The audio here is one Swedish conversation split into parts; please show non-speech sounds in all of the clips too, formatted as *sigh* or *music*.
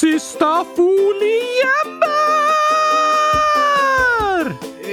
Sista foliember!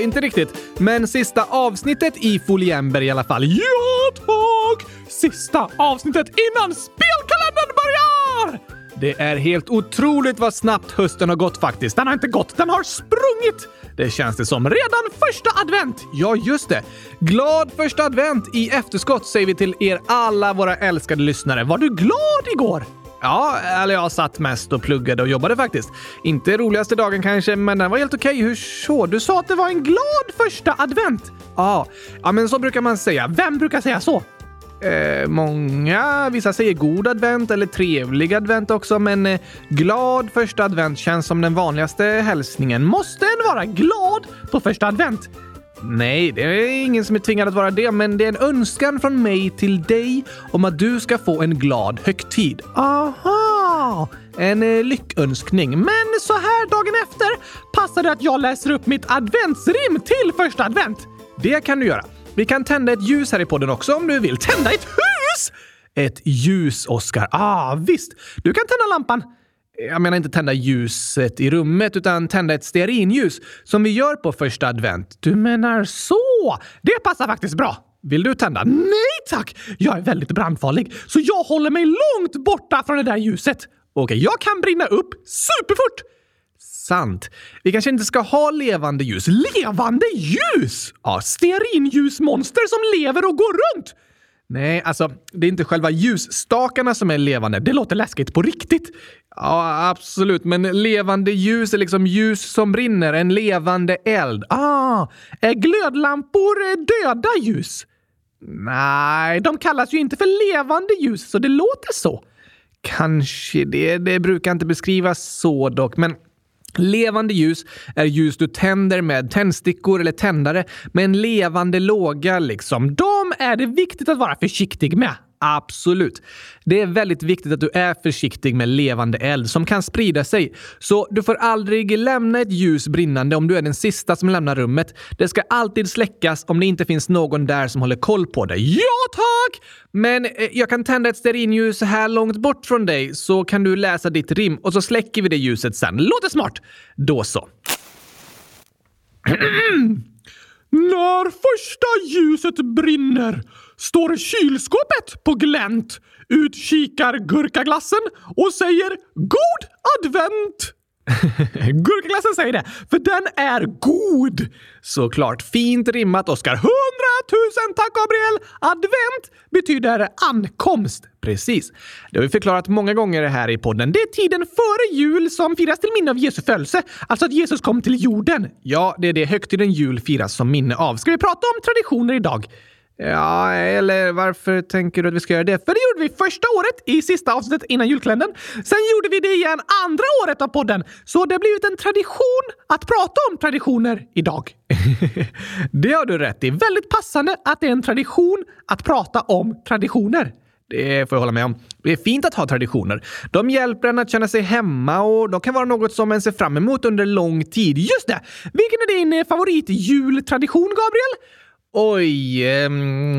Inte riktigt, men sista avsnittet i foliember i alla fall. Ja, tack! Sista avsnittet innan spelkalendern börjar! Det är helt otroligt vad snabbt hösten har gått faktiskt. Den har inte gått, den har sprungit! Det känns det som. Redan första advent! Ja, just det. Glad första advent i efterskott säger vi till er alla våra älskade lyssnare. Var du glad igår? Ja, eller jag satt mest och pluggade och jobbade faktiskt. Inte roligaste dagen kanske, men den var helt okej. Hur så? Du sa att det var en glad första advent? Ja, ja men så brukar man säga. Vem brukar säga så? Eh, många. Vissa säger god advent eller trevlig advent också, men eh, glad första advent känns som den vanligaste hälsningen. Måste en vara glad på första advent? Nej, det är ingen som är tvingad att vara det, men det är en önskan från mig till dig om att du ska få en glad högtid. Aha! En eh, lyckönskning. Men så här dagen efter passar det att jag läser upp mitt adventsrim till första advent. Det kan du göra. Vi kan tända ett ljus här i podden också om du vill. Tända ett hus! Ett ljus, Oskar. Ah, visst. Du kan tända lampan. Jag menar inte tända ljuset i rummet, utan tända ett stearinljus som vi gör på första advent. Du menar så? Det passar faktiskt bra. Vill du tända? Nej tack! Jag är väldigt brandfarlig, så jag håller mig långt borta från det där ljuset. Okej, jag kan brinna upp superfort. Sant. Vi kanske inte ska ha levande ljus. Levande ljus? Ja, stearinljusmonster som lever och går runt. Nej, alltså det är inte själva ljusstakarna som är levande. Det låter läskigt på riktigt. Ja, absolut, men levande ljus är liksom ljus som brinner, en levande eld. Ah, är glödlampor döda ljus? Nej, de kallas ju inte för levande ljus, så det låter så. Kanske det. Det brukar inte beskrivas så dock, men Levande ljus är ljus du tänder med tändstickor eller tändare med en levande låga liksom. De är det viktigt att vara försiktig med. Absolut. Det är väldigt viktigt att du är försiktig med levande eld som kan sprida sig. Så du får aldrig lämna ett ljus brinnande om du är den sista som lämnar rummet. Det ska alltid släckas om det inte finns någon där som håller koll på dig. Ja, tack! Men eh, jag kan tända ett stearinljus här långt bort från dig så kan du läsa ditt rim och så släcker vi det ljuset sen. Låter smart? Då så. *clears throat* När första ljuset brinner står kylskåpet på glänt, utkikar gurkaglassen och säger God advent! *laughs* Gurkaglassen säger det, för den är god! Såklart. Fint rimmat, Oskar. Hundratusen tack, Gabriel! Advent betyder ankomst. Precis. Det har vi förklarat många gånger här i podden. Det är tiden före jul som firas till minne av Jesu födelse. Alltså att Jesus kom till jorden. Ja, det är det högtiden jul firas som minne av. Ska vi prata om traditioner idag? Ja, eller varför tänker du att vi ska göra det? För det gjorde vi första året i sista avsnittet innan julkalendern. Sen gjorde vi det igen andra året av podden. Så det har blivit en tradition att prata om traditioner idag. *laughs* det har du rätt i. Väldigt passande att det är en tradition att prata om traditioner. Det får jag hålla med om. Det är fint att ha traditioner. De hjälper en att känna sig hemma och de kan vara något som en ser fram emot under lång tid. Just det! Vilken är din favoritjultradition, Gabriel? Oj, eh,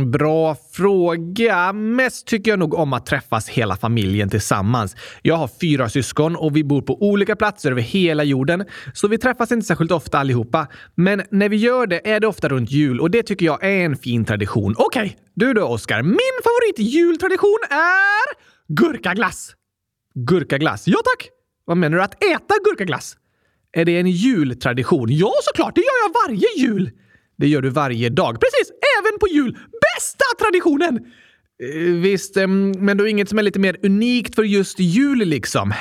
bra fråga. Mest tycker jag nog om att träffas hela familjen tillsammans. Jag har fyra syskon och vi bor på olika platser över hela jorden, så vi träffas inte särskilt ofta allihopa. Men när vi gör det är det ofta runt jul och det tycker jag är en fin tradition. Okej, okay, du då Oskar. Min favoritjultradition är gurkaglass. Gurkaglass? Ja tack! Vad menar du? Att äta gurkaglass? Är det en jultradition? Ja, såklart! Det gör jag varje jul! Det gör du varje dag. Precis! Även på jul! Bästa traditionen! Eh, visst, eh, men då inget som är lite mer unikt för just jul liksom.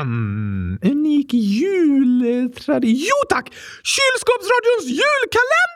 Hmm, unik jultradition. Jo tack! Kylskåpsradions julkalender!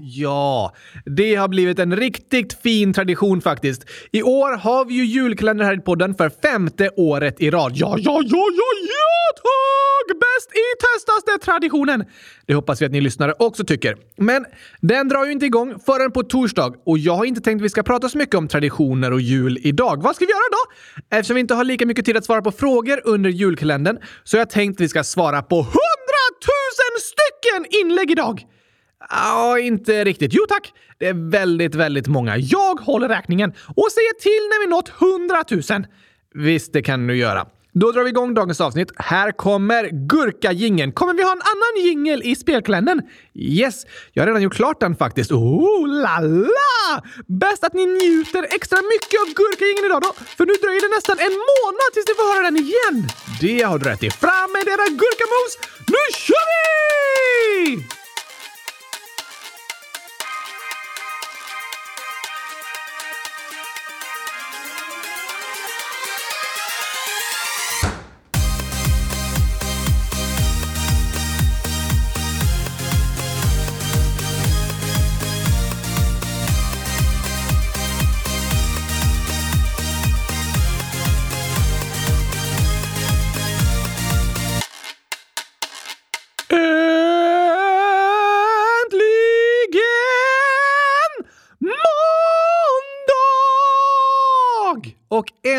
Ja, det har blivit en riktigt fin tradition faktiskt. I år har vi ju julkalender här i podden för femte året i rad. Ja, ja, ja, ja, ja tack! Bäst i testaste traditionen! Det hoppas vi att ni lyssnare också tycker. Men den drar ju inte igång förrän på torsdag och jag har inte tänkt att vi ska prata så mycket om traditioner och jul idag. Vad ska vi göra då? Eftersom vi inte har lika mycket tid att svara på frågor under julkalendern så har jag tänkt att vi ska svara på hundratusen stycken inlägg idag! Ja, inte riktigt. Jo tack! Det är väldigt, väldigt många. Jag håller räkningen och säger till när vi nått hundratusen. Visst, det kan du göra. Då drar vi igång dagens avsnitt. Här kommer gurkagingen. Kommer vi ha en annan jingel i spelkalendern? Yes, jag har redan gjort klart den faktiskt. Oh la la! Bäst att ni njuter extra mycket av gurkagingen idag då, för nu dröjer det nästan en månad tills ni får höra den igen. Det har du rätt i. Fram med era gurkamos! Nu kör vi!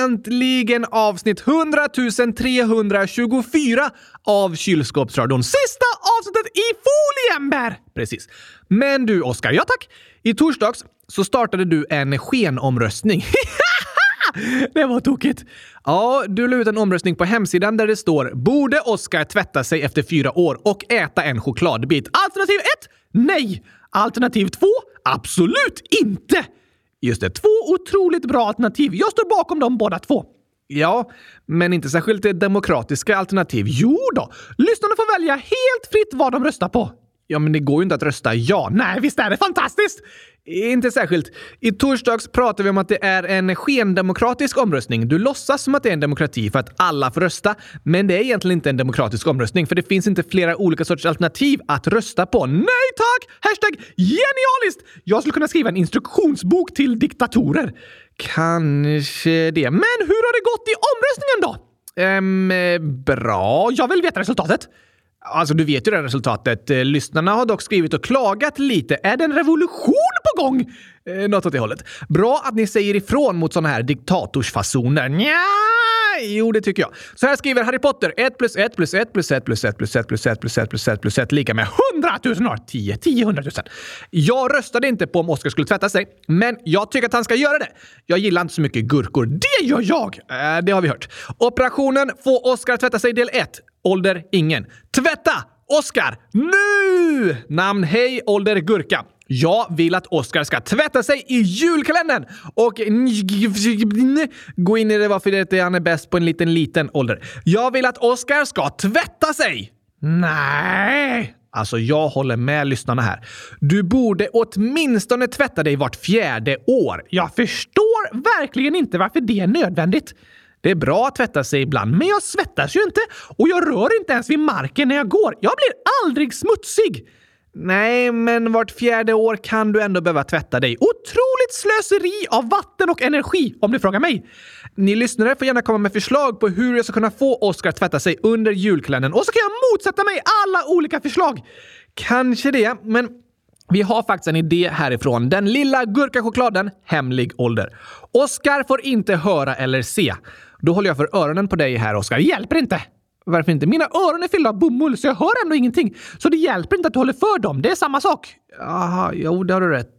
Äntligen avsnitt 100 324 av Kylskåpsradion. Sista avsnittet i Foliember! Precis. Men du, Oskar, ja tack. I torsdags så startade du en skenomröstning. *laughs* Det var tokigt. Ja, du la ut en omröstning på hemsidan där det står “Borde Oskar tvätta sig efter fyra år och äta en chokladbit?” Alternativ 1. Nej. Alternativ 2. Absolut inte. Just det, två otroligt bra alternativ. Jag står bakom dem båda två. Ja, men inte särskilt demokratiska alternativ. Jo då, lyssnarna får välja helt fritt vad de röstar på. Ja, men det går ju inte att rösta ja. Nej, visst är det fantastiskt? Inte särskilt. I torsdags pratade vi om att det är en skendemokratisk omröstning. Du låtsas som att det är en demokrati för att alla får rösta, men det är egentligen inte en demokratisk omröstning för det finns inte flera olika sorters alternativ att rösta på. Nej tack! Hashtag genialiskt! Jag skulle kunna skriva en instruktionsbok till diktatorer. Kanske det. Men hur har det gått i omröstningen då? Ehm, bra. Jag vill veta resultatet. Alltså, du vet ju det resultatet. Eh, lyssnarna har dock skrivit och klagat lite. Är det en revolution på gång? Eh, något åt det hållet. Bra att ni säger ifrån mot såna här diktatorsfasoner. Nja, jo det tycker jag. Så här skriver Harry Potter. 1 plus 1 plus 1 plus 1 plus 1 plus 1 plus 1 plus 1 plus 1 plus 1 lika med 100 000 år. 10, 10, 100 000. Jag röstade inte på om Oscar skulle tvätta sig, men jag tycker att han ska göra det. Jag gillar inte så mycket gurkor. Det gör jag! Äh, det har vi hört. Operationen Få Oscar tvätta sig del 1. Ålder ingen. Tvätta! Oscar! Nu! Namn Hej Ålder Gurka. Jag vill att Oscar ska tvätta sig i julkalendern och gå in i det varför det han är bäst på en liten, liten ålder. Jag vill att Oscar ska tvätta sig! Nej! Alltså, jag håller med lyssnarna här. Du borde åtminstone tvätta dig vart fjärde år. Jag förstår verkligen inte varför det är nödvändigt. Det är bra att tvätta sig ibland, men jag svettas ju inte och jag rör inte ens vid marken när jag går. Jag blir aldrig smutsig. Nej, men vart fjärde år kan du ändå behöva tvätta dig. Otroligt slöseri av vatten och energi, om du frågar mig. Ni lyssnare får gärna komma med förslag på hur jag ska kunna få Oscar att tvätta sig under julkalendern och så kan jag motsätta mig alla olika förslag. Kanske det, men vi har faktiskt en idé härifrån. Den lilla gurkachokladen, hemlig ålder. Oscar får inte höra eller se. Då håller jag för öronen på dig här, Oskar. Hjälper inte! Varför inte? Mina öron är fyllda av bomull så jag hör ändå ingenting. Så det hjälper inte att du håller för dem. Det är samma sak. Jaha, jo, det har du rätt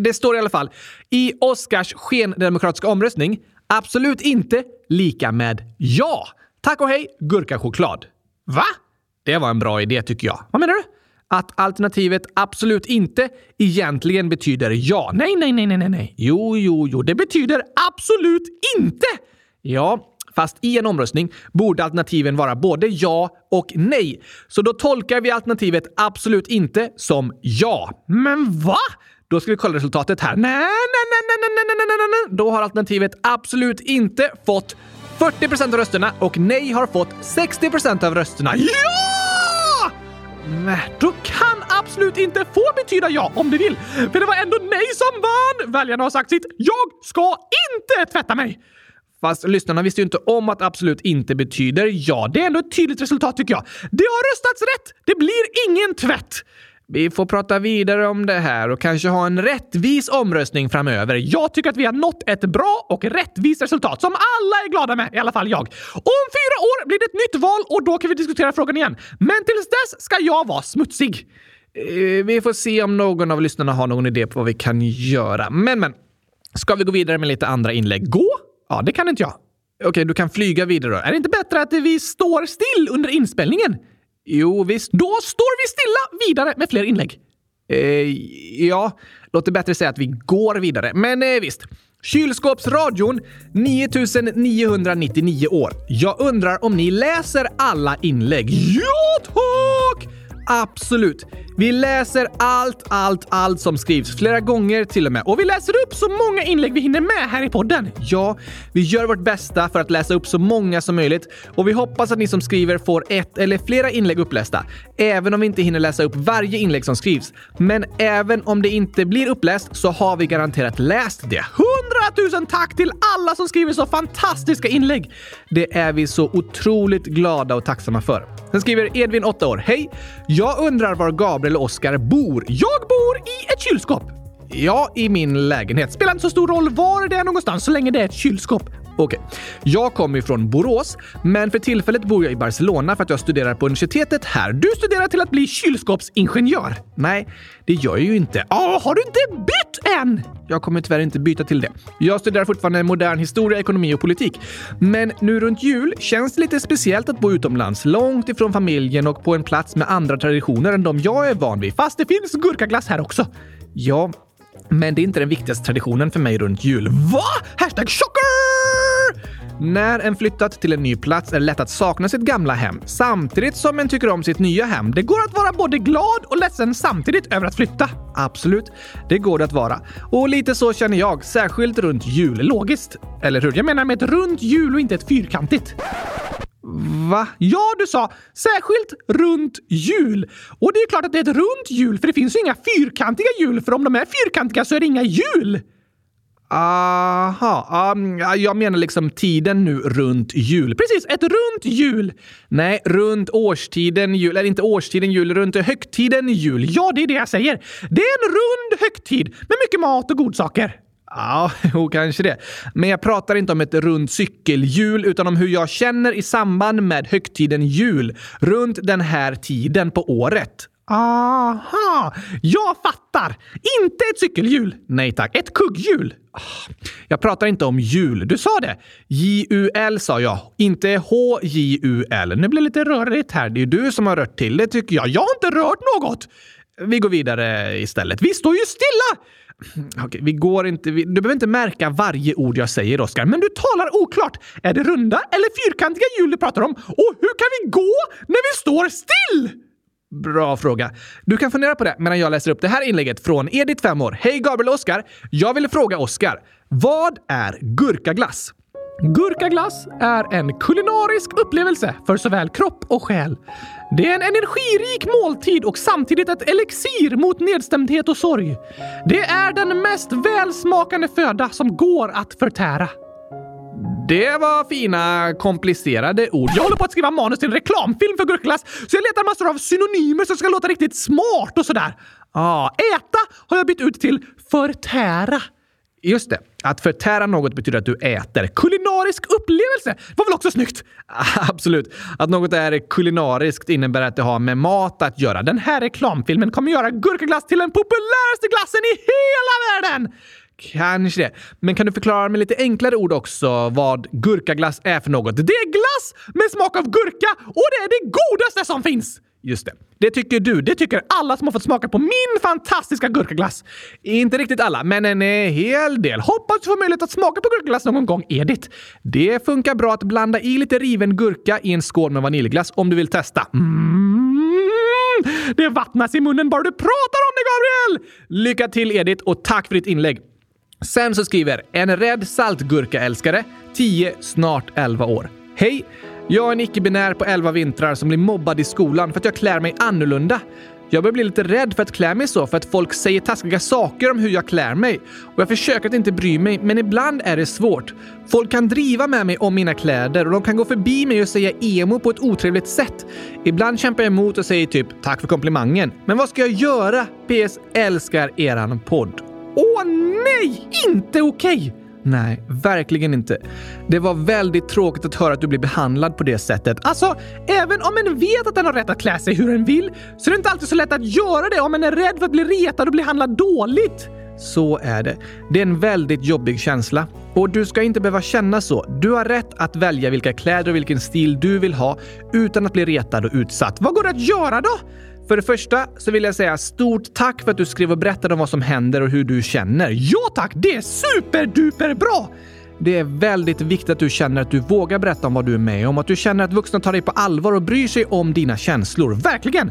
Det står i alla fall i Oscars skendemokratiska omröstning absolut inte lika med ja. Tack och hej, gurkachoklad. Va? Det var en bra idé tycker jag. Vad menar du? Att alternativet absolut inte egentligen betyder ja. Nej, nej, nej, nej, nej. Jo, jo, jo. Det betyder absolut inte! Ja, Fast i en omröstning borde alternativen vara både ja och nej. Så då tolkar vi alternativet absolut inte som ja. Men va? Då ska vi kolla resultatet här. Nej, nej, nej, nej, nej, nej, nej, nej. Då har alternativet absolut inte fått 40 procent av rösterna och nej har fått 60 procent av rösterna. Ja! Nej, då kan absolut inte få betyda ja om du vill. För det var ändå nej som vann! Väljarna har sagt sitt. Jag ska inte tvätta mig! Fast lyssnarna visste ju inte om att absolut inte betyder ja. Det är ändå ett tydligt resultat tycker jag. Det har röstats rätt! Det blir ingen tvätt! Vi får prata vidare om det här och kanske ha en rättvis omröstning framöver. Jag tycker att vi har nått ett bra och rättvist resultat som alla är glada med, i alla fall jag. Om fyra år blir det ett nytt val och då kan vi diskutera frågan igen. Men tills dess ska jag vara smutsig. Eh, vi får se om någon av lyssnarna har någon idé på vad vi kan göra. Men, men. Ska vi gå vidare med lite andra inlägg? Gå Ja, det kan inte jag. Okej, du kan flyga vidare då. Är det inte bättre att vi står still under inspelningen? Jo, visst. Då står vi stilla vidare med fler inlägg. Eh, ja, låter bättre säga att vi går vidare. Men eh, visst. Kylskåpsradion 9999 år. Jag undrar om ni läser alla inlägg? Ja, tack! Absolut. Vi läser allt, allt, allt som skrivs flera gånger till och med. Och vi läser upp så många inlägg vi hinner med här i podden. Ja, vi gör vårt bästa för att läsa upp så många som möjligt och vi hoppas att ni som skriver får ett eller flera inlägg upplästa. Även om vi inte hinner läsa upp varje inlägg som skrivs. Men även om det inte blir uppläst så har vi garanterat läst det. Hundratusen tack till alla som skriver så fantastiska inlägg! Det är vi så otroligt glada och tacksamma för. Sen skriver Edvin, 8 år. Hej! Jag undrar var Gabriel och Oskar bor. Jag bor i ett kylskåp. Ja, i min lägenhet. Spelar inte så stor roll var det är någonstans så länge det är ett kylskåp. Okej. Jag kommer från Borås, men för tillfället bor jag i Barcelona för att jag studerar på universitetet här. Du studerar till att bli kylskåpsingenjör? Nej, det gör jag ju inte. Ah, har du inte bytt än? Jag kommer tyvärr inte byta till det. Jag studerar fortfarande modern historia, ekonomi och politik. Men nu runt jul känns det lite speciellt att bo utomlands, långt ifrån familjen och på en plats med andra traditioner än de jag är van vid. Fast det finns gurkaglass här också. Ja, men det är inte den viktigaste traditionen för mig runt jul. Va? Hashtag chocker! När en flyttat till en ny plats är det lätt att sakna sitt gamla hem, samtidigt som en tycker om sitt nya hem. Det går att vara både glad och ledsen samtidigt över att flytta. Absolut, det går det att vara. Och lite så känner jag, särskilt runt jul. Logiskt, eller hur? Jag menar med ett runt jul och inte ett fyrkantigt. Va? Ja, du sa särskilt runt jul. Och det är klart att det är ett runt hjul, för det finns ju inga fyrkantiga hjul, för om de är fyrkantiga så är det inga hjul. Aha, um, jag menar liksom tiden nu runt jul. Precis, ett runt jul. Nej, runt årstiden jul, eller inte årstiden jul, runt högtiden jul. Ja, det är det jag säger. Det är en rund högtid med mycket mat och godsaker. Ja, *laughs* jo, kanske det. Men jag pratar inte om ett runt cykelhjul utan om hur jag känner i samband med högtiden jul runt den här tiden på året. Aha, jag fattar! Inte ett cykelhjul. Nej tack, ett kugghjul. Ah, jag pratar inte om jul. Du sa det. J-U-L sa jag, inte H-J-U-L. Nu blir det lite rörigt här. Det är du som har rört till det tycker jag. Jag har inte rört något! Vi går vidare istället. Vi står ju stilla! *clears throat* Okej, vi går inte... Vi, du behöver inte märka varje ord jag säger, Oskar, men du talar oklart. Är det runda eller fyrkantiga hjul du pratar om? Och hur kan vi gå när vi står still? Bra fråga. Du kan fundera på det medan jag läser upp det här inlägget från Edith, 5 år. Hej Gabriel och Oskar! Jag vill fråga Oskar. Vad är gurkaglass? Gurkaglass är en kulinarisk upplevelse för såväl kropp och själ. Det är en energirik måltid och samtidigt ett elixir mot nedstämdhet och sorg. Det är den mest välsmakande föda som går att förtära. Det var fina, komplicerade ord. Jag håller på att skriva manus till en reklamfilm för gurkaglass, så jag letar massor av synonymer som ska låta riktigt smart och sådär. Ah, äta har jag bytt ut till förtära. Just det. Att förtära något betyder att du äter. Kulinarisk upplevelse var väl också snyggt? *laughs* Absolut. Att något är kulinariskt innebär att det har med mat att göra. Den här reklamfilmen kommer göra gurkaglass till den populäraste glassen i hela världen! Kanske det. Men kan du förklara med lite enklare ord också vad gurkaglass är för något? Det är glass med smak av gurka och det är det godaste som finns! Just det. Det tycker du. Det tycker alla som har fått smaka på min fantastiska gurkaglass. Inte riktigt alla, men en eh, hel del. Hoppas du får möjlighet att smaka på gurkaglass någon gång, Edith. Det funkar bra att blanda i lite riven gurka i en skål med vaniljglass om du vill testa. Mm. Det vattnas i munnen bara du pratar om det, Gabriel! Lycka till, Edith, och tack för ditt inlägg. Sen så skriver en rädd saltgurkaälskare, 10, snart 11 år. Hej! Jag är en icke-binär på 11 vintrar som blir mobbad i skolan för att jag klär mig annorlunda. Jag börjar bli lite rädd för att klä mig så för att folk säger taskiga saker om hur jag klär mig. Och jag försöker att inte bry mig, men ibland är det svårt. Folk kan driva med mig om mina kläder och de kan gå förbi mig och säga emo på ett otrevligt sätt. Ibland kämpar jag emot och säger typ “tack för komplimangen”. Men vad ska jag göra? PS. Älskar eran podd. Åh nej! Inte okej! Okay. Nej, verkligen inte. Det var väldigt tråkigt att höra att du blir behandlad på det sättet. Alltså, även om en vet att den har rätt att klä sig hur den vill så är det inte alltid så lätt att göra det om en är rädd för att bli retad och bli behandlad dåligt. Så är det. Det är en väldigt jobbig känsla. Och du ska inte behöva känna så. Du har rätt att välja vilka kläder och vilken stil du vill ha utan att bli retad och utsatt. Vad går det att göra då? För det första så vill jag säga stort tack för att du skrev och berättade om vad som händer och hur du känner. Ja tack! Det är superduper bra! Det är väldigt viktigt att du känner att du vågar berätta om vad du är med om, att du känner att vuxna tar dig på allvar och bryr sig om dina känslor. Verkligen!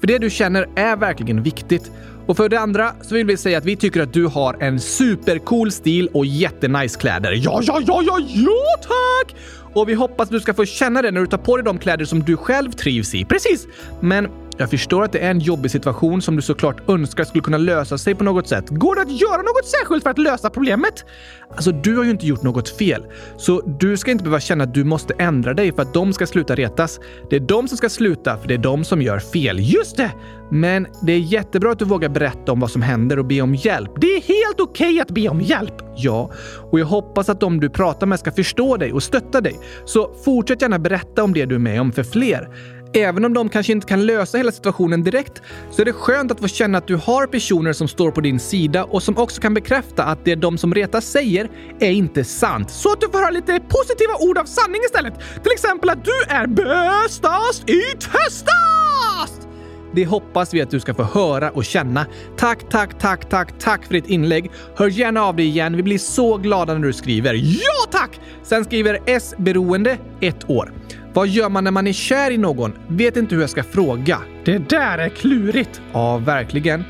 För det du känner är verkligen viktigt. Och för det andra så vill vi säga att vi tycker att du har en supercool stil och jättenice kläder. Ja, ja, ja, ja, ja tack! Och vi hoppas att du ska få känna det när du tar på dig de kläder som du själv trivs i. Precis! Men jag förstår att det är en jobbig situation som du såklart önskar skulle kunna lösa sig på något sätt. Går det att göra något särskilt för att lösa problemet? Alltså, du har ju inte gjort något fel, så du ska inte behöva känna att du måste ändra dig för att de ska sluta retas. Det är de som ska sluta, för det är de som gör fel. Just det! Men det är jättebra att du vågar berätta om vad som händer och be om hjälp. Det är helt okej okay att be om hjälp! Ja, och jag hoppas att de du pratar med ska förstå dig och stötta dig. Så fortsätt gärna berätta om det du är med om för fler. Även om de kanske inte kan lösa hela situationen direkt så är det skönt att få känna att du har personer som står på din sida och som också kan bekräfta att det de som retas säger är inte sant. Så att du får höra lite positiva ord av sanning istället. Till exempel att du är bästast i testast! Det hoppas vi att du ska få höra och känna. Tack, tack, tack, tack, tack för ditt inlägg. Hör gärna av dig igen. Vi blir så glada när du skriver. Ja, tack! Sen skriver S-beroende ett år. Vad gör man när man är kär i någon? Vet inte hur jag ska fråga. Det där är klurigt! Ja, verkligen.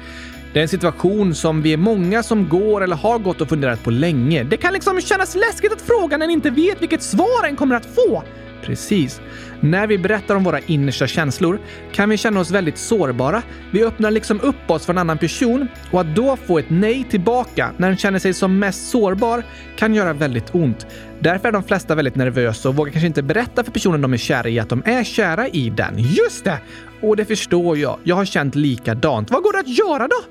Det är en situation som vi är många som går eller har gått och funderat på länge. Det kan liksom kännas läskigt att fråga när en inte vet vilket svar en kommer att få. Precis. När vi berättar om våra innersta känslor kan vi känna oss väldigt sårbara. Vi öppnar liksom upp oss för en annan person och att då få ett nej tillbaka när den känner sig som mest sårbar kan göra väldigt ont. Därför är de flesta väldigt nervösa och vågar kanske inte berätta för personen de är kära i att de är kära i den. Just det! Och det förstår jag. Jag har känt likadant. Vad går det att göra då?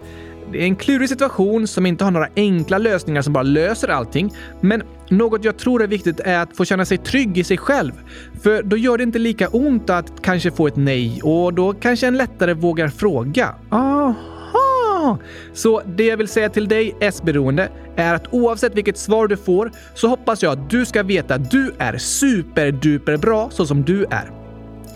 Det är en klurig situation som inte har några enkla lösningar som bara löser allting. Men något jag tror är viktigt är att få känna sig trygg i sig själv. För då gör det inte lika ont att kanske få ett nej och då kanske en lättare vågar fråga. Aha! Så det jag vill säga till dig, S-beroende, är att oavsett vilket svar du får så hoppas jag att du ska veta att du är superduper bra så som du är.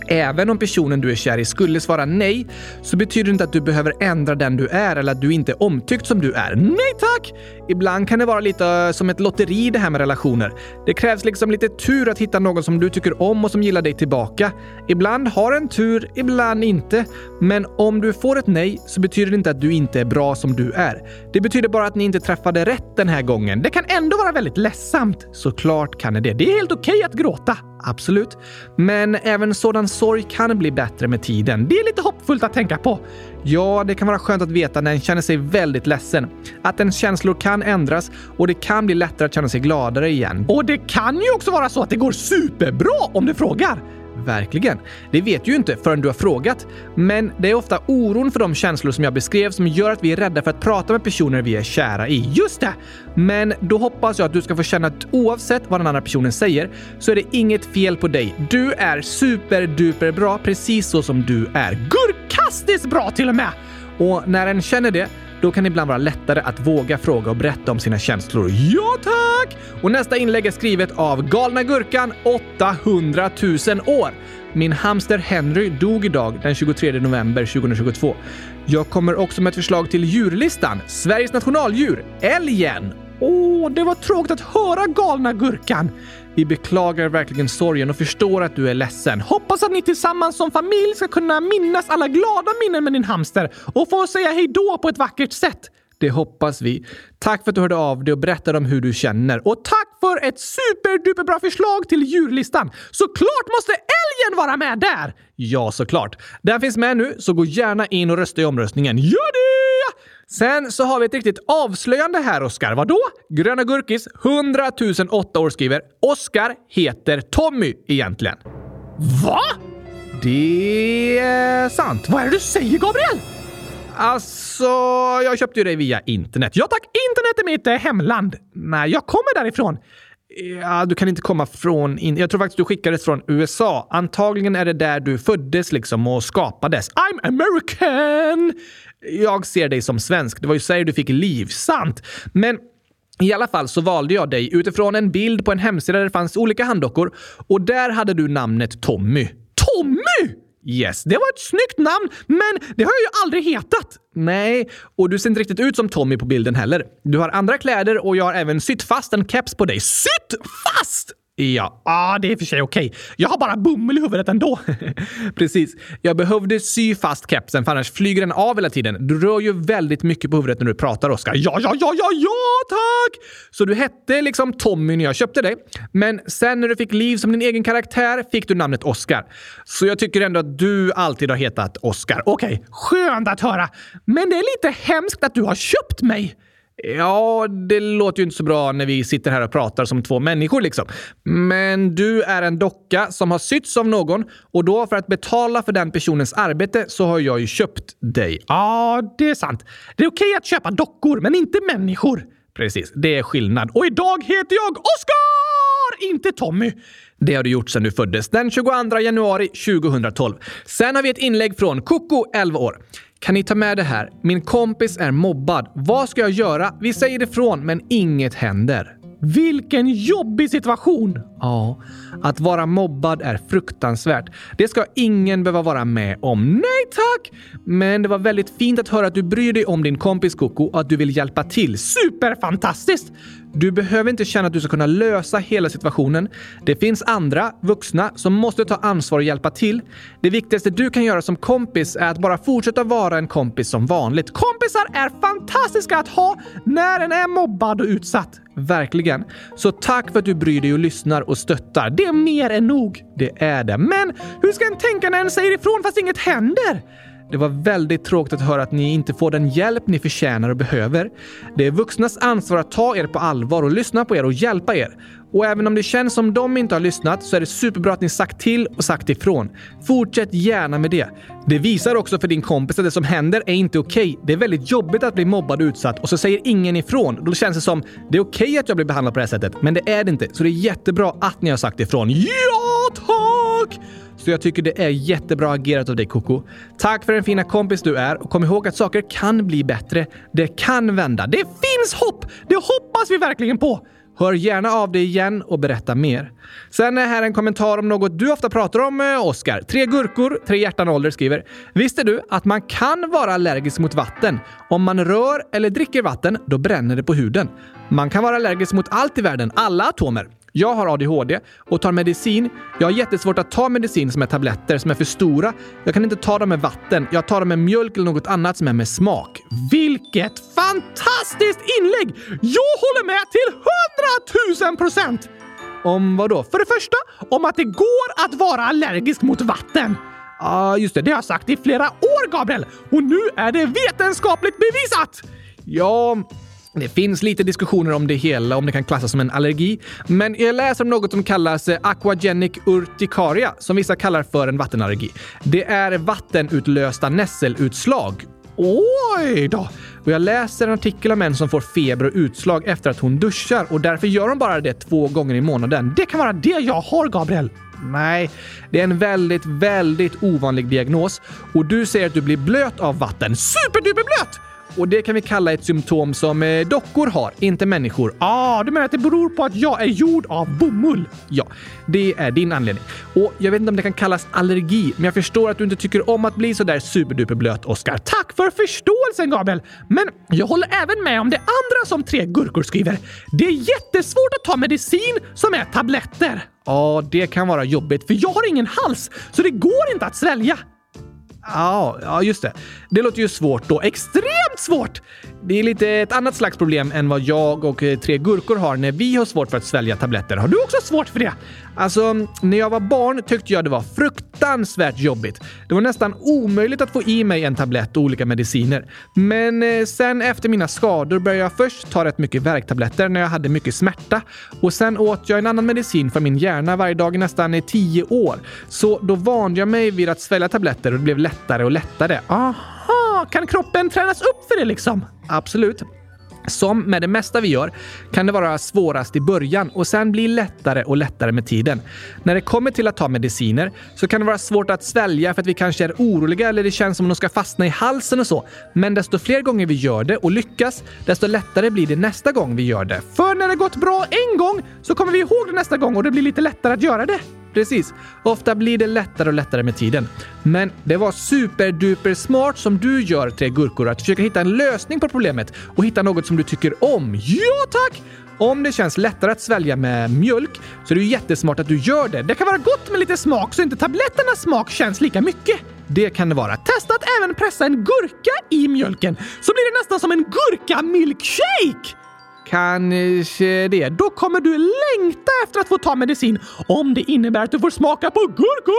Även om personen du är kär i skulle svara nej så betyder det inte att du behöver ändra den du är eller att du inte är omtyckt som du är. Nej tack! Ibland kan det vara lite eh, som ett lotteri det här med relationer. Det krävs liksom lite tur att hitta någon som du tycker om och som gillar dig tillbaka. Ibland har en tur, ibland inte. Men om du får ett nej så betyder det inte att du inte är bra som du är. Det betyder bara att ni inte träffade rätt den här gången. Det kan ändå vara väldigt ledsamt. Såklart kan det det. Det är helt okej okay att gråta. Absolut. Men även sådan sorg kan bli bättre med tiden. Det är lite hoppfullt att tänka på. Ja, det kan vara skönt att veta när en känner sig väldigt ledsen. Att ens känslor kan ändras och det kan bli lättare att känna sig gladare igen. Och det kan ju också vara så att det går superbra om du frågar. Verkligen. Det vet du ju inte förrän du har frågat. Men det är ofta oron för de känslor som jag beskrev som gör att vi är rädda för att prata med personer vi är kära i. Just det! Men då hoppas jag att du ska få känna att oavsett vad den andra personen säger så är det inget fel på dig. Du är superduper bra precis så som du är. Gurkastiskt bra till och med! Och när en känner det då kan det ibland vara lättare att våga fråga och berätta om sina känslor. Ja, tack! Och nästa inlägg är skrivet av Galna Gurkan 800 000 år. Min hamster Henry dog idag den 23 november 2022. Jag kommer också med ett förslag till djurlistan. Sveriges nationaldjur, älgen. Åh, det var tråkigt att höra galna gurkan. Vi beklagar verkligen sorgen och förstår att du är ledsen. Hoppas att ni tillsammans som familj ska kunna minnas alla glada minnen med din hamster och få säga hej då på ett vackert sätt. Det hoppas vi. Tack för att du hörde av dig och berättade om hur du känner. Och tack för ett superduperbra förslag till djurlistan! Såklart måste älgen vara med där! Ja, såklart. Den finns med nu, så gå gärna in och rösta i omröstningen. Gör det! Sen så har vi ett riktigt avslöjande här, Oskar. Vadå? Gröna Gurkis 100 008 år skriver Oskar heter Tommy egentligen. Va? Det är sant. Vad är det du säger, Gabriel? Alltså, jag köpte ju dig via internet. Ja tack, internet är mitt eh, hemland. Nej, jag kommer därifrån. Ja, du kan inte komma från... In jag tror faktiskt du skickades från USA. Antagligen är det där du föddes liksom och skapades. I'm American! Jag ser dig som svensk. Det var ju så du fick liv. Sant! Men i alla fall så valde jag dig utifrån en bild på en hemsida där det fanns olika handdockor och där hade du namnet Tommy. Tommy! Yes, det var ett snyggt namn, men det har jag ju aldrig hetat. Nej, och du ser inte riktigt ut som Tommy på bilden heller. Du har andra kläder och jag har även sytt fast en keps på dig. Sytt fast! Ja, ah, det är för sig okej. Okay. Jag har bara bomull i huvudet ändå. *laughs* Precis. Jag behövde sy fast kepsen för annars flyger den av hela tiden. Du rör ju väldigt mycket på huvudet när du pratar, Oskar. Ja, ja, ja, ja, ja, tack! Så du hette liksom Tommy när jag köpte dig. Men sen när du fick liv som din egen karaktär fick du namnet Oskar. Så jag tycker ändå att du alltid har hetat Oskar. Okej, okay. skönt att höra. Men det är lite hemskt att du har köpt mig. Ja, det låter ju inte så bra när vi sitter här och pratar som två människor liksom. Men du är en docka som har sytts av någon och då för att betala för den personens arbete så har jag ju köpt dig. Ja, det är sant. Det är okej att köpa dockor, men inte människor. Precis, det är skillnad. Och idag heter jag Oskar! Inte Tommy. Det har du gjort sedan du föddes den 22 januari 2012. Sen har vi ett inlägg från Koko, 11 år. Kan ni ta med det här? Min kompis är mobbad. Vad ska jag göra? Vi säger ifrån, men inget händer. Vilken jobbig situation! Ja, att vara mobbad är fruktansvärt. Det ska ingen behöva vara med om. Nej tack! Men det var väldigt fint att höra att du bryr dig om din kompis Koko och att du vill hjälpa till. Superfantastiskt! Du behöver inte känna att du ska kunna lösa hela situationen. Det finns andra, vuxna, som måste ta ansvar och hjälpa till. Det viktigaste du kan göra som kompis är att bara fortsätta vara en kompis som vanligt. Kompisar är fantastiska att ha när en är mobbad och utsatt. Verkligen. Så tack för att du bryr dig och lyssnar och stöttar. Det är mer än nog. Det är det. Men hur ska en tänka när en säger ifrån fast inget händer? Det var väldigt tråkigt att höra att ni inte får den hjälp ni förtjänar och behöver. Det är vuxnas ansvar att ta er på allvar och lyssna på er och hjälpa er. Och även om det känns som de inte har lyssnat så är det superbra att ni sagt till och sagt ifrån. Fortsätt gärna med det. Det visar också för din kompis att det som händer är inte okej. Okay. Det är väldigt jobbigt att bli mobbad och utsatt och så säger ingen ifrån. Då känns det som det är okej okay att jag blir behandlad på det här sättet, men det är det inte. Så det är jättebra att ni har sagt ifrån. Ja, tack! Så jag tycker det är jättebra agerat av dig Koko. Tack för den fina kompis du är och kom ihåg att saker kan bli bättre. Det kan vända. Det finns hopp! Det hoppas vi verkligen på! Hör gärna av dig igen och berätta mer. Sen är här en kommentar om något du ofta pratar om, eh, Oskar. Tre gurkor, tre hjärtan ålder skriver. Visste du att man kan vara allergisk mot vatten? Om man rör eller dricker vatten, då bränner det på huden. Man kan vara allergisk mot allt i världen, alla atomer. Jag har ADHD och tar medicin. Jag har jättesvårt att ta medicin som är tabletter som är för stora. Jag kan inte ta dem med vatten. Jag tar dem med mjölk eller något annat som är med smak. Vilket fantastiskt inlägg! Jag håller med till hundratusen procent! Om vad då? För det första, om att det går att vara allergisk mot vatten. Ja, ah, just det. Det har jag sagt i flera år, Gabriel! Och nu är det vetenskapligt bevisat! Ja, det finns lite diskussioner om det hela, om det kan klassas som en allergi. Men jag läser om något som kallas eh, aquagenic urticaria, som vissa kallar för en vattenallergi. Det är vattenutlösta nässelutslag. Oj då! Och jag läser en artikel om en som får feber och utslag efter att hon duschar och därför gör hon bara det två gånger i månaden. Det kan vara det jag har, Gabriel! Nej, det är en väldigt, väldigt ovanlig diagnos och du säger att du blir blöt av vatten. Superduperblöt! Och det kan vi kalla ett symptom som eh, dockor har, inte människor. Ah, du menar att det beror på att jag är gjord av bomull? Ja, det är din anledning. Och jag vet inte om det kan kallas allergi, men jag förstår att du inte tycker om att bli sådär superduperblöt, Oskar. Tack för förståelsen, Gabriel! Men jag håller även med om det andra som tre gurkor skriver. Det är jättesvårt att ta medicin som är tabletter. Ja, det kan vara jobbigt, för jag har ingen hals, så det går inte att svälja. Ja, ja, just det. Det låter ju svårt då. Extremt svårt! Det är lite ett annat slags problem än vad jag och eh, tre gurkor har när vi har svårt för att svälja tabletter. Har du också svårt för det? Alltså, när jag var barn tyckte jag det var fruktansvärt jobbigt. Det var nästan omöjligt att få i mig en tablett och olika mediciner. Men eh, sen efter mina skador började jag först ta rätt mycket värktabletter när jag hade mycket smärta och sen åt jag en annan medicin för min hjärna varje dag i nästan tio år. Så då vande jag mig vid att svälja tabletter och det blev lättare och lättare. Aha, kan kroppen tränas upp för det liksom? Absolut. Som med det mesta vi gör kan det vara svårast i början och sen bli lättare och lättare med tiden. När det kommer till att ta mediciner så kan det vara svårt att svälja för att vi kanske är oroliga eller det känns som om de ska fastna i halsen och så. Men desto fler gånger vi gör det och lyckas, desto lättare blir det nästa gång vi gör det. För när det gått bra en gång så kommer vi ihåg det nästa gång och det blir lite lättare att göra det. Precis. Ofta blir det lättare och lättare med tiden. Men det var superduper smart som du gör, Tre Gurkor, att försöka hitta en lösning på problemet och hitta något som du tycker om. Ja, tack! Om det känns lättare att svälja med mjölk så är det ju jättesmart att du gör det. Det kan vara gott med lite smak så inte tabletternas smak känns lika mycket. Det kan det vara. Testa att även pressa en gurka i mjölken så blir det nästan som en gurka-milkshake! Kanske eh, det. Då kommer du längta efter att få ta medicin om det innebär att du får smaka på gurkor!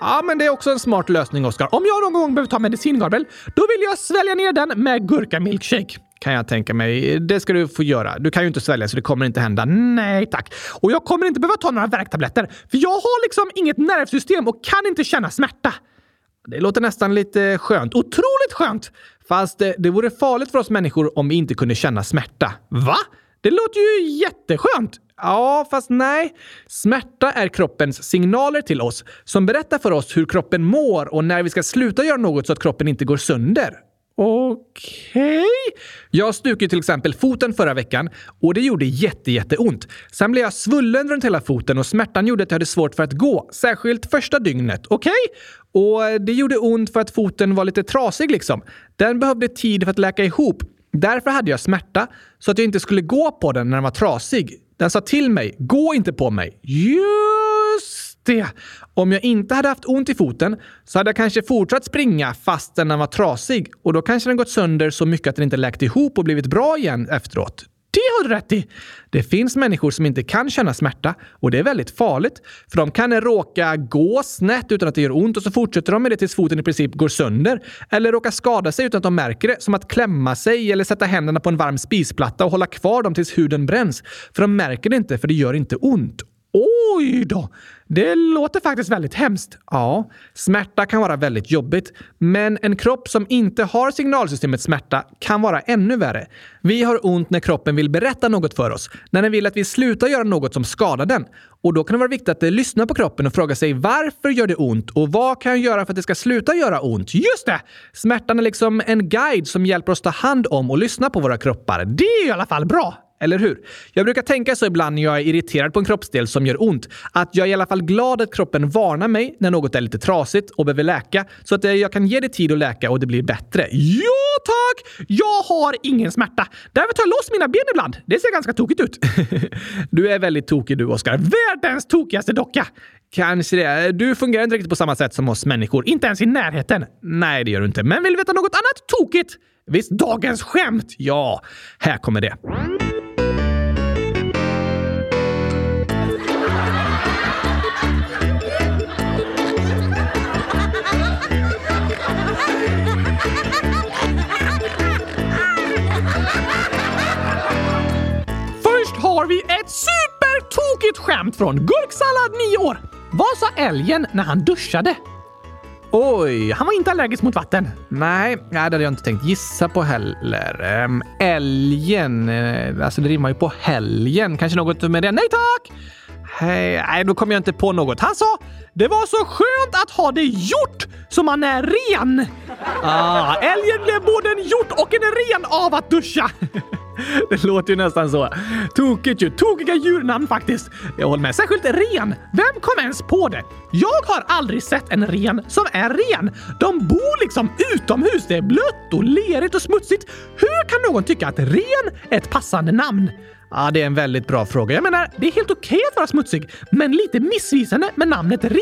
Ja, men det är också en smart lösning, Oskar. Om jag någon gång behöver ta medicin, Gabriel, då vill jag svälja ner den med gurka-milkshake. Kan jag tänka mig. Det ska du få göra. Du kan ju inte svälja så det kommer inte hända. Nej tack. Och jag kommer inte behöva ta några värktabletter. För jag har liksom inget nervsystem och kan inte känna smärta. Det låter nästan lite skönt. Otroligt skönt! Fast det, det vore farligt för oss människor om vi inte kunde känna smärta. Va? Det låter ju jätteskönt! Ja, fast nej. Smärta är kroppens signaler till oss som berättar för oss hur kroppen mår och när vi ska sluta göra något så att kroppen inte går sönder. Okej? Okay. Jag stukade till exempel foten förra veckan och det gjorde jätte, jätteont. Sen blev jag svullen runt hela foten och smärtan gjorde att jag hade svårt för att gå, särskilt första dygnet. Okej? Okay? Och det gjorde ont för att foten var lite trasig liksom. Den behövde tid för att läka ihop. Därför hade jag smärta så att jag inte skulle gå på den när den var trasig. Den sa till mig, gå inte på mig. Just det! Om jag inte hade haft ont i foten så hade jag kanske fortsatt springa fast den var trasig och då kanske den gått sönder så mycket att den inte läkt ihop och blivit bra igen efteråt. Det har du rätt i! Det finns människor som inte kan känna smärta och det är väldigt farligt. För de kan råka gå snett utan att det gör ont och så fortsätter de med det tills foten i princip går sönder. Eller råka skada sig utan att de märker det, som att klämma sig eller sätta händerna på en varm spisplatta och hålla kvar dem tills huden bränns. För de märker det inte, för det gör inte ont. Oj då! Det låter faktiskt väldigt hemskt. Ja, smärta kan vara väldigt jobbigt, men en kropp som inte har signalsystemet smärta kan vara ännu värre. Vi har ont när kroppen vill berätta något för oss, när den vill att vi slutar göra något som skadar den. Och då kan det vara viktigt att eh, lyssna på kroppen och fråga sig varför gör det ont och vad kan jag göra för att det ska sluta göra ont? Just det! Smärtan är liksom en guide som hjälper oss ta hand om och lyssna på våra kroppar. Det är i alla fall bra! Eller hur? Jag brukar tänka så ibland när jag är irriterad på en kroppsdel som gör ont. Att jag är i alla fall glad att kroppen varnar mig när något är lite trasigt och behöver läka. Så att jag kan ge det tid att läka och det blir bättre. Ja, tack! Jag har ingen smärta. Därför tar jag loss mina ben ibland. Det ser ganska tokigt ut. *laughs* du är väldigt tokig du, Oskar. Världens tokigaste docka! Kanske det. Du fungerar inte riktigt på samma sätt som oss människor. Inte ens i närheten. Nej, det gör du inte. Men vill du veta något annat tokigt? Visst, dagens skämt? Ja, här kommer det. Ett supertokigt skämt från Gurksallad 9 år. Vad sa älgen när han duschade? Oj, han var inte allergisk mot vatten. Nej, det hade jag inte tänkt gissa på heller. Ehm, älgen, eh, alltså det rimmar ju på helgen. Kanske något med det? Nej tack! Hej, nej, då kom jag inte på något. Han sa “Det var så skönt att ha det gjort så man är ren”. Ah, älgen blev både en hjort och en ren av att duscha. *laughs* Det låter ju nästan så. Tokigt ju. Tokiga djurnamn faktiskt. Jag håller med. Särskilt ren. Vem kom ens på det? Jag har aldrig sett en ren som är ren. De bor liksom utomhus. Det är blött och lerigt och smutsigt. Hur kan någon tycka att ren är ett passande namn? Ja, det är en väldigt bra fråga. Jag menar, det är helt okej okay att vara smutsig, men lite missvisande med namnet ren.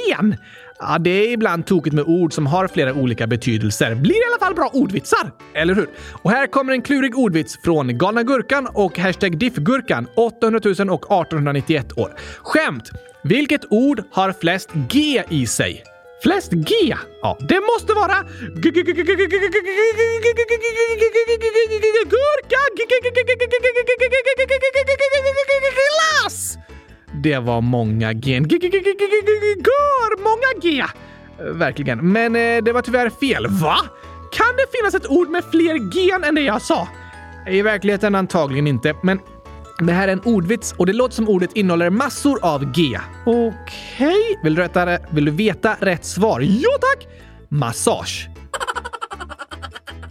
Ja, det är ibland tokigt med ord som har flera olika betydelser. Blir i alla fall bra ordvitsar, eller hur? Och här kommer en klurig ordvits från Galna Gurkan och hashtag Diffgurkan 800 000 och 1891 år. Skämt! Vilket ord har flest G i sig? Flest G? Ja, det måste vara gurka glass! Det var många gen. Gör många G! Eh, verkligen. Men eh, det var tyvärr fel. Va? Kan det finnas ett ord med fler gen än det jag sa? I verkligheten antagligen inte, men det här är en ordvits och det låter som ordet innehåller massor av G. Okej. Okay. Vill, du rätta, vill du veta rätt svar? Ja tack! Massage.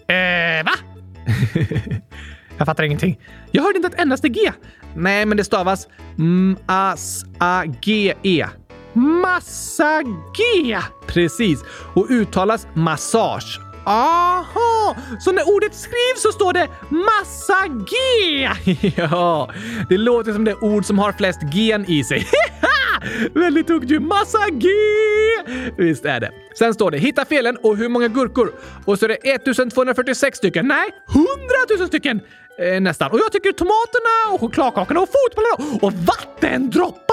eh, va? *laughs* Jag fattar ingenting. Jag hörde inte ett endaste G. Nej, men det stavas M-A-S-A-G-E. Massa G! Precis. Och uttalas massage. Aha! Så när ordet skrivs så står det massa G! *laughs* ja, det låter som det ord som har flest gen i sig. *laughs* Väldigt duktig! Massa G! Visst är det. Sen står det “Hitta felen och hur många gurkor?” och så är det 1246 stycken. Nej, 100 000 stycken! Eh, nästan. Och jag tycker tomaterna och chokladkakorna och fotbollarna och vattendropparna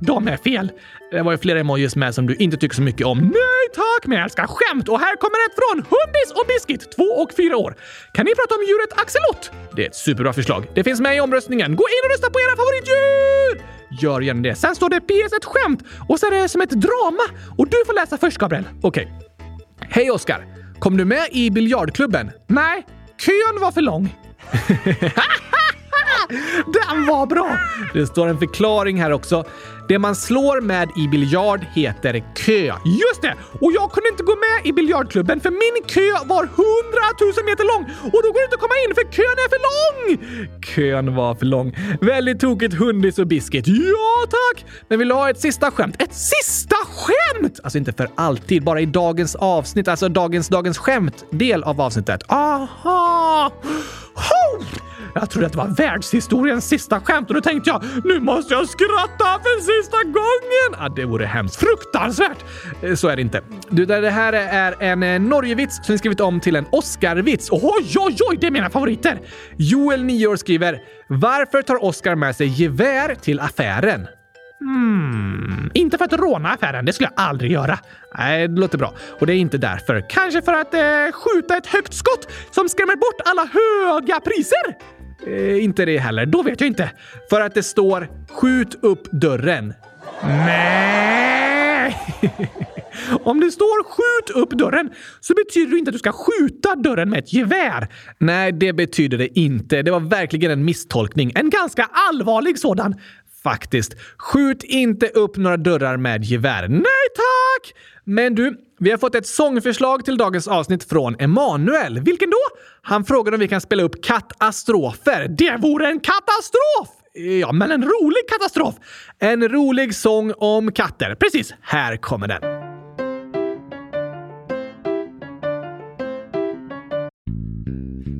de är fel. Det var ju flera emojis med som du inte tycker så mycket om. Nej tack, men jag älskar skämt! Och här kommer ett från Hundis och Biskit, två och fyra år. Kan ni prata om djuret axelot? Det är ett superbra förslag. Det finns med i omröstningen. Gå in och rösta på era favoritdjur! Gör gärna det. Sen står det PS ett skämt och sen är det som ett drama. Och du får läsa först, Gabriel. Okej. Okay. Hej Oskar! Kom du med i biljardklubben? Nej, kön var för lång. *laughs* Den var bra! Det står en förklaring här också. Det man slår med i biljard heter kö. Just det! Och jag kunde inte gå med i biljardklubben för min kö var 100 000 meter lång och då går det inte att komma in för kön är för lång! Kön var för lång. Väldigt tokigt hundis och biscuit. Ja tack! Men vill du ha ett sista skämt? Ett sista skämt! Alltså inte för alltid, bara i dagens avsnitt, alltså dagens dagens skämt del av avsnittet. Aha! Ho! Jag trodde att det var världshistoriens sista skämt och då tänkte jag nu måste jag skratta för sista gången! Ja, det vore hemskt. Fruktansvärt! Eh, så är det inte. Du, det här är en eh, Norgevits som vi skrivit om till en Oscarvits. Oj, oj, oj! Det är mina favoriter! Joel, 9 år, skriver “Varför tar Oscar med sig gevär till affären?” Hmm, inte för att råna affären, det skulle jag aldrig göra. Nej, det låter bra. Och det är inte därför. Kanske för att eh, skjuta ett högt skott som skrämmer bort alla höga priser? Eh, inte det heller. Då vet jag inte. För att det står “Skjut upp dörren”. Nej! *laughs* Om det står “skjut upp dörren” så betyder det inte att du ska skjuta dörren med ett gevär. Nej, det betyder det inte. Det var verkligen en misstolkning. En ganska allvarlig sådan faktiskt. Skjut inte upp några dörrar med gevär. Nej tack! Men du, vi har fått ett sångförslag till dagens avsnitt från Emanuel. Vilken då? Han frågade om vi kan spela upp katastrofer. Det vore en katastrof! Ja, men en rolig katastrof. En rolig sång om katter. Precis, här kommer den.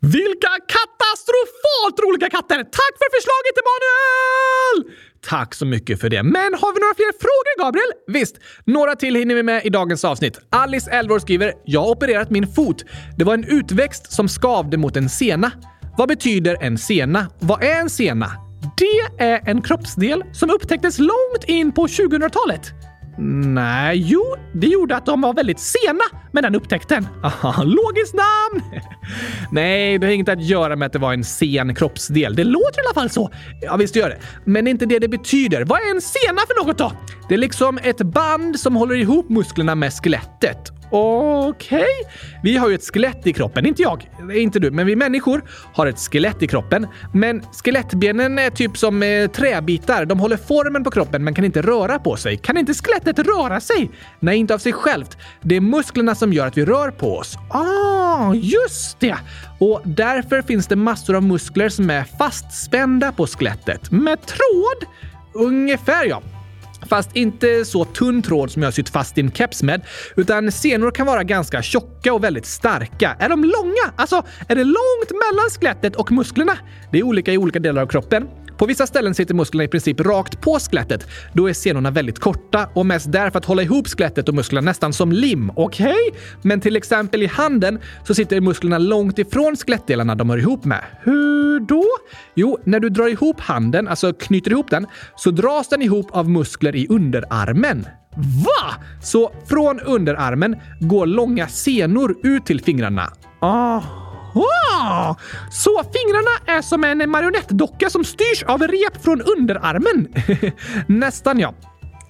Vilka katastrofalt roliga katter! Tack för förslaget, Emanuel! Tack så mycket för det. Men har vi några fler frågor, Gabriel? Visst, några till hinner vi med i dagens avsnitt. Alice, 11 skriver “Jag har opererat min fot. Det var en utväxt som skavde mot en sena. Vad betyder en sena? Vad är en sena? Det är en kroppsdel som upptäcktes långt in på 2000-talet. Nej, jo, det gjorde att de var väldigt sena med den upptäckten. Aha, logiskt namn! *laughs* Nej, det har inget att göra med att det var en sen kroppsdel. Det låter i alla fall så. Ja, visst gör det. Men det är inte det det betyder. Vad är en sena för något då? Det är liksom ett band som håller ihop musklerna med skelettet. Okej. Okay. Vi har ju ett skelett i kroppen. Inte jag, inte du, men vi människor har ett skelett i kroppen. Men skelettbenen är typ som eh, träbitar. De håller formen på kroppen men kan inte röra på sig. Kan inte skelettet röra sig? Nej, inte av sig självt. Det är musklerna som som gör att vi rör på oss. Ah, just det! Och därför finns det massor av muskler som är fastspända på skelettet. Med tråd? Ungefär ja. Fast inte så tunn tråd som jag sytt fast din keps med, utan senor kan vara ganska tjocka och väldigt starka. Är de långa? Alltså, är det långt mellan skelettet och musklerna? Det är olika i olika delar av kroppen. På vissa ställen sitter musklerna i princip rakt på skelettet. Då är senorna väldigt korta och mest där för att hålla ihop skelettet och musklerna nästan som lim. Okej? Okay? Men till exempel i handen så sitter musklerna långt ifrån skelettdelarna de hör ihop med. Hur då? Jo, när du drar ihop handen, alltså knyter ihop den, så dras den ihop av muskler i underarmen. Va? Så från underarmen går långa senor ut till fingrarna. Aha! Wow! Så fingrarna är som en marionettdocka som styrs av rep från underarmen? *laughs* Nästan ja.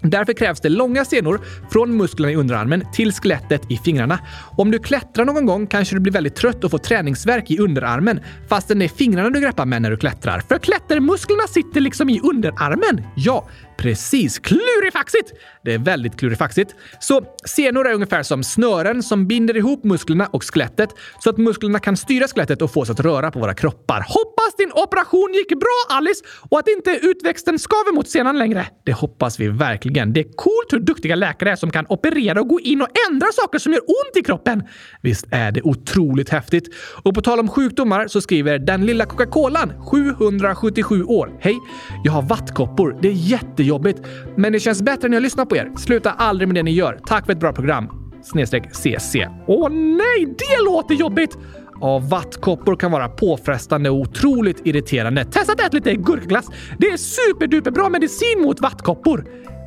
Därför krävs det långa senor från musklerna i underarmen till skelettet i fingrarna. Om du klättrar någon gång kanske du blir väldigt trött och får träningsverk i underarmen fastän det är fingrarna du greppar med när du klättrar. För klättermusklerna sitter liksom i underarmen. Ja, Precis. Klurifaxigt! Det är väldigt klurifaxigt. Så senor är ungefär som snören som binder ihop musklerna och skelettet så att musklerna kan styra skelettet och få oss att röra på våra kroppar. Hoppas din operation gick bra, Alice, och att inte utväxten skaver mot senan längre. Det hoppas vi verkligen. Det är coolt hur duktiga läkare är som kan operera och gå in och ändra saker som gör ont i kroppen. Visst är det otroligt häftigt? Och på tal om sjukdomar så skriver den lilla Coca-Colan, 777 år. Hej! Jag har vattkoppor. Det är jätte jobbigt. Men det känns bättre när jag lyssnar på er. Sluta aldrig med det ni gör. Tack för ett bra program. Snedstreck CC. Åh nej, det låter jobbigt! Ja, vattkoppor kan vara påfrestande och otroligt irriterande. Testa att äta lite gurkglass. Det är superduperbra medicin mot vattkoppor.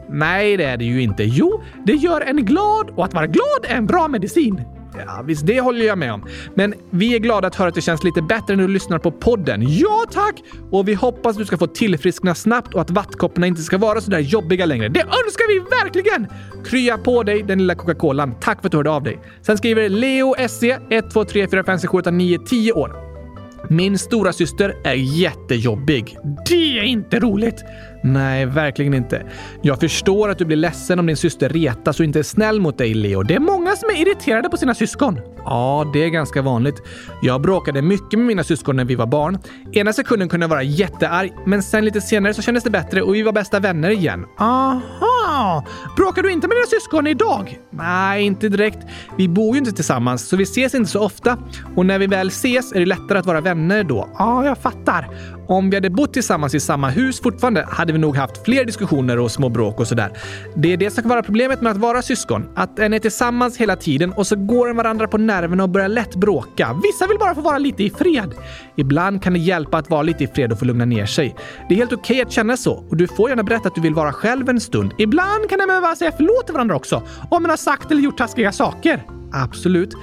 Nej, det är det ju inte. Jo, det gör en glad och att vara glad är en bra medicin. Ja, visst, det håller jag med om. Men vi är glada att höra att det känns lite bättre när du lyssnar på podden. Ja, tack! Och vi hoppas att du ska få tillfriskna snabbt och att vattkopporna inte ska vara så där jobbiga längre. Det önskar vi verkligen! Krya på dig, den lilla Coca-Colan. Tack för att du hörde av dig. Sen skriver Leo SC 1, 2, 3, 4, 5, 6, 7, 8, 9, 10 år. Min stora syster är jättejobbig. Det är inte roligt! Nej, verkligen inte. Jag förstår att du blir ledsen om din syster retas och inte är snäll mot dig, Leo. Det är många som är irriterade på sina syskon. Ja, det är ganska vanligt. Jag bråkade mycket med mina syskon när vi var barn. Ena sekunden kunde jag vara jättearg, men sen lite senare så kändes det bättre och vi var bästa vänner igen. Aha! Bråkar du inte med dina syskon idag? Nej, inte direkt. Vi bor ju inte tillsammans, så vi ses inte så ofta. Och när vi väl ses är det lättare att vara vänner då. Ja, jag fattar. Om vi hade bott tillsammans i samma hus fortfarande hade vi nog haft fler diskussioner och små bråk och sådär. Det är det som kan vara problemet med att vara syskon. Att en är tillsammans hela tiden och så går en varandra på nerverna och börjar lätt bråka. Vissa vill bara få vara lite i fred. Ibland kan det hjälpa att vara lite i fred och få lugna ner sig. Det är helt okej okay att känna så och du får gärna berätta att du vill vara själv en stund. Ibland kan det behöva säga förlåt till varandra också om man har sagt eller gjort taskiga saker. Absolut.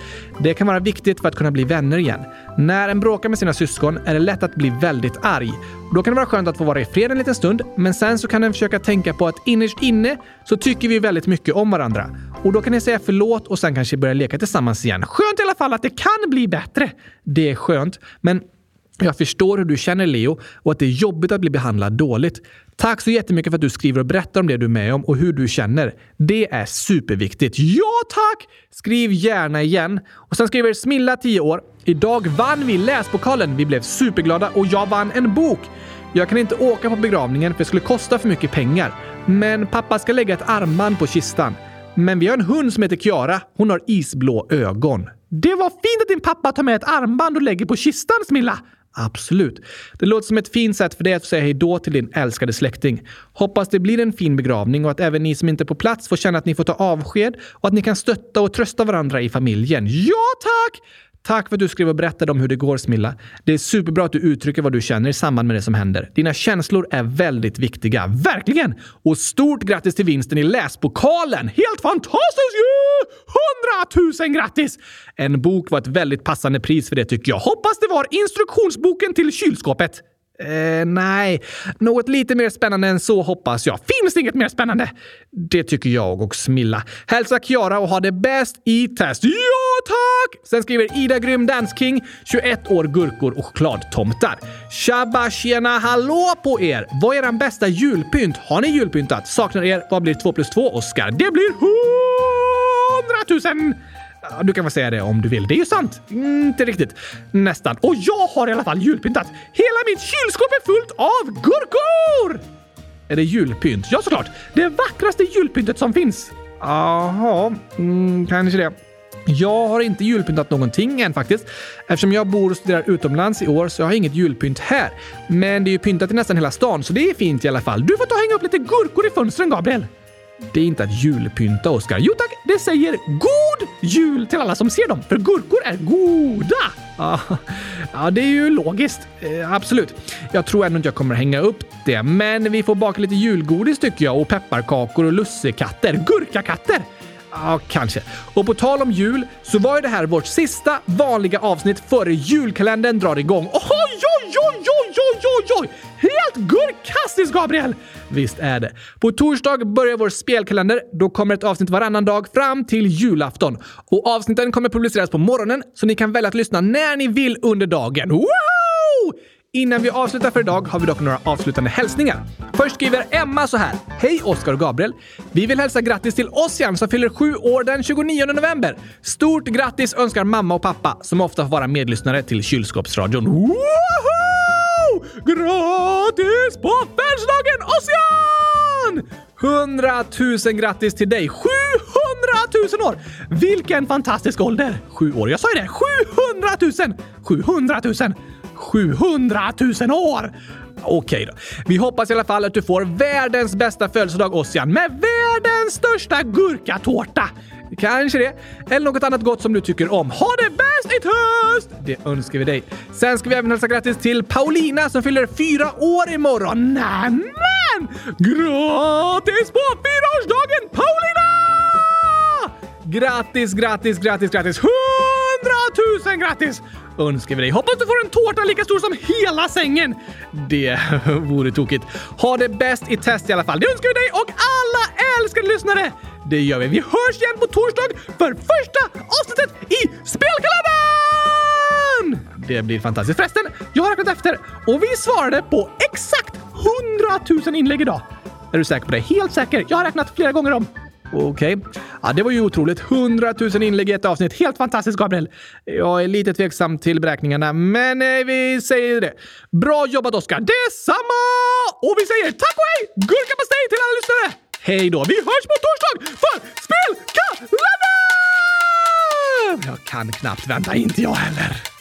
Det kan vara viktigt för att kunna bli vänner igen. När en bråkar med sina syskon är det lätt att bli väldigt arg. Då kan det vara skönt att få vara i fred en liten stund, men sen så kan den försöka tänka på att innerst inne så tycker vi väldigt mycket om varandra. Och då kan ni säga förlåt och sen kanske börja leka tillsammans igen. Skönt i alla fall att det kan bli bättre. Det är skönt, men jag förstår hur du känner Leo och att det är jobbigt att bli behandlad dåligt. Tack så jättemycket för att du skriver och berättar om det du är med om och hur du känner. Det är superviktigt. Ja tack! Skriv gärna igen. Och sen skriver Smilla, 10 år. Idag vann vi läspokalen. Vi blev superglada och jag vann en bok. Jag kan inte åka på begravningen för det skulle kosta för mycket pengar. Men pappa ska lägga ett armband på kistan. Men vi har en hund som heter Kiara. Hon har isblå ögon. Det var fint att din pappa tar med ett armband och lägger på kistan, Smilla! Absolut. Det låter som ett fint sätt för dig att säga hej då till din älskade släkting. Hoppas det blir en fin begravning och att även ni som inte är på plats får känna att ni får ta avsked och att ni kan stötta och trösta varandra i familjen. Ja, tack! Tack för att du skrev och berättade om hur det går, Smilla. Det är superbra att du uttrycker vad du känner i samband med det som händer. Dina känslor är väldigt viktiga. Verkligen! Och stort grattis till vinsten i läspokalen! Helt fantastiskt ju! Hundratusen grattis! En bok var ett väldigt passande pris för det tycker jag. Hoppas det var instruktionsboken till kylskåpet. Eh, nej, något lite mer spännande än så hoppas jag. Finns det inget mer spännande? Det tycker jag och Smilla. Hälsa Kiara och ha det bäst i test. Ja, tack! Sen skriver Ida Grym Dansking, 21 år, gurkor och chokladtomtar. Tjabba tjena hallå på er! Vad är eran bästa julpynt? Har ni julpyntat? Saknar er. Vad blir 2 plus 2, Oskar? Det blir 100 000! Du kan väl säga det om du vill. Det är ju sant. Inte riktigt. Nästan. Och jag har i alla fall julpyntat. Hela mitt kylskåp är fullt av gurkor! Är det julpynt? Ja, såklart. Det vackraste julpyntet som finns. Jaha, mm, kanske det. Jag har inte julpyntat någonting än faktiskt. Eftersom jag bor och studerar utomlands i år så jag har inget julpynt här. Men det är ju pyntat i nästan hela stan så det är fint i alla fall. Du får ta och hänga upp lite gurkor i fönstren, Gabriel. Det är inte att julpynta, Oskar. Jo tack, det säger god jul till alla som ser dem, för gurkor är goda! Ja, det är ju logiskt. Eh, absolut. Jag tror ändå inte jag kommer hänga upp det, men vi får baka lite julgodis tycker jag och pepparkakor och lussekatter. Gurkakatter! Ja, kanske. Och på tal om jul så var ju det här vårt sista vanliga avsnitt före julkalendern drar igång. Oj, oj, oj, oj, oj, oj, oj! Helt gurkastiskt, Gabriel! Visst är det. På torsdag börjar vår spelkalender. Då kommer ett avsnitt varannan dag fram till julafton. Och avsnitten kommer publiceras på morgonen så ni kan välja att lyssna när ni vill under dagen. Woho! Innan vi avslutar för idag har vi dock några avslutande hälsningar. Först skriver Emma så här. Hej Oskar och Gabriel! Vi vill hälsa grattis till Ossian som fyller sju år den 29 november. Stort grattis önskar mamma och pappa som ofta får vara medlyssnare till kylskåpsradion. Woho! Grattis på födelsedagen Ossian! 100 000 grattis till dig! 700 000 år! Vilken fantastisk ålder! Sju år. Jag sa ju det! 700 000! 700 000! 700 000 år! Okej då. Vi hoppas i alla fall att du får världens bästa födelsedag Ossian med världens största gurkatårta! Kanske det. Eller något annat gott som du tycker om. Ha det bäst i höst! Det önskar vi dig. Sen ska vi även hälsa grattis till Paulina som fyller fyra år imorgon. Nämen! Grattis på fyraårsdagen Paulina! Grattis, grattis, grattis, grattis! Hundratusen grattis! Önskar vi dig. Hoppas du får en tårta lika stor som hela sängen. Det *laughs* vore tokigt. Ha det bäst i test i alla fall. Det önskar vi dig och alla älskade lyssnare! Det gör vi. Vi hörs igen på torsdag för första avsnittet i Spelkalendern! Det blir fantastiskt. Förresten, jag har räknat efter och vi svarade på exakt 100 000 inlägg idag. Är du säker på det? Helt säker. Jag har räknat flera gånger om. Okej. Okay. Ja, det var ju otroligt. 100 000 inlägg i ett avsnitt. Helt fantastiskt, Gabriel. Jag är lite tveksam till beräkningarna, men eh, vi säger det. Bra jobbat, Oskar. Detsamma! Och vi säger tack och hej! Gurkapastej till alla lyssnare! Hej då! Vi hörs på torsdag för Spelkalendern! Jag kan knappt vänta, inte jag heller.